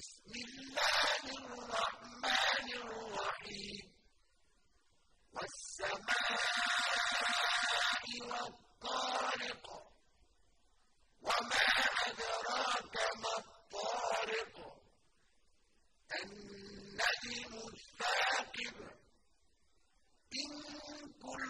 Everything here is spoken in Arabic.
بسم الله الرحمن الرحيم. والسماء والطارق. وما أدراك ما الطارق. النجم الثاقب. إن كل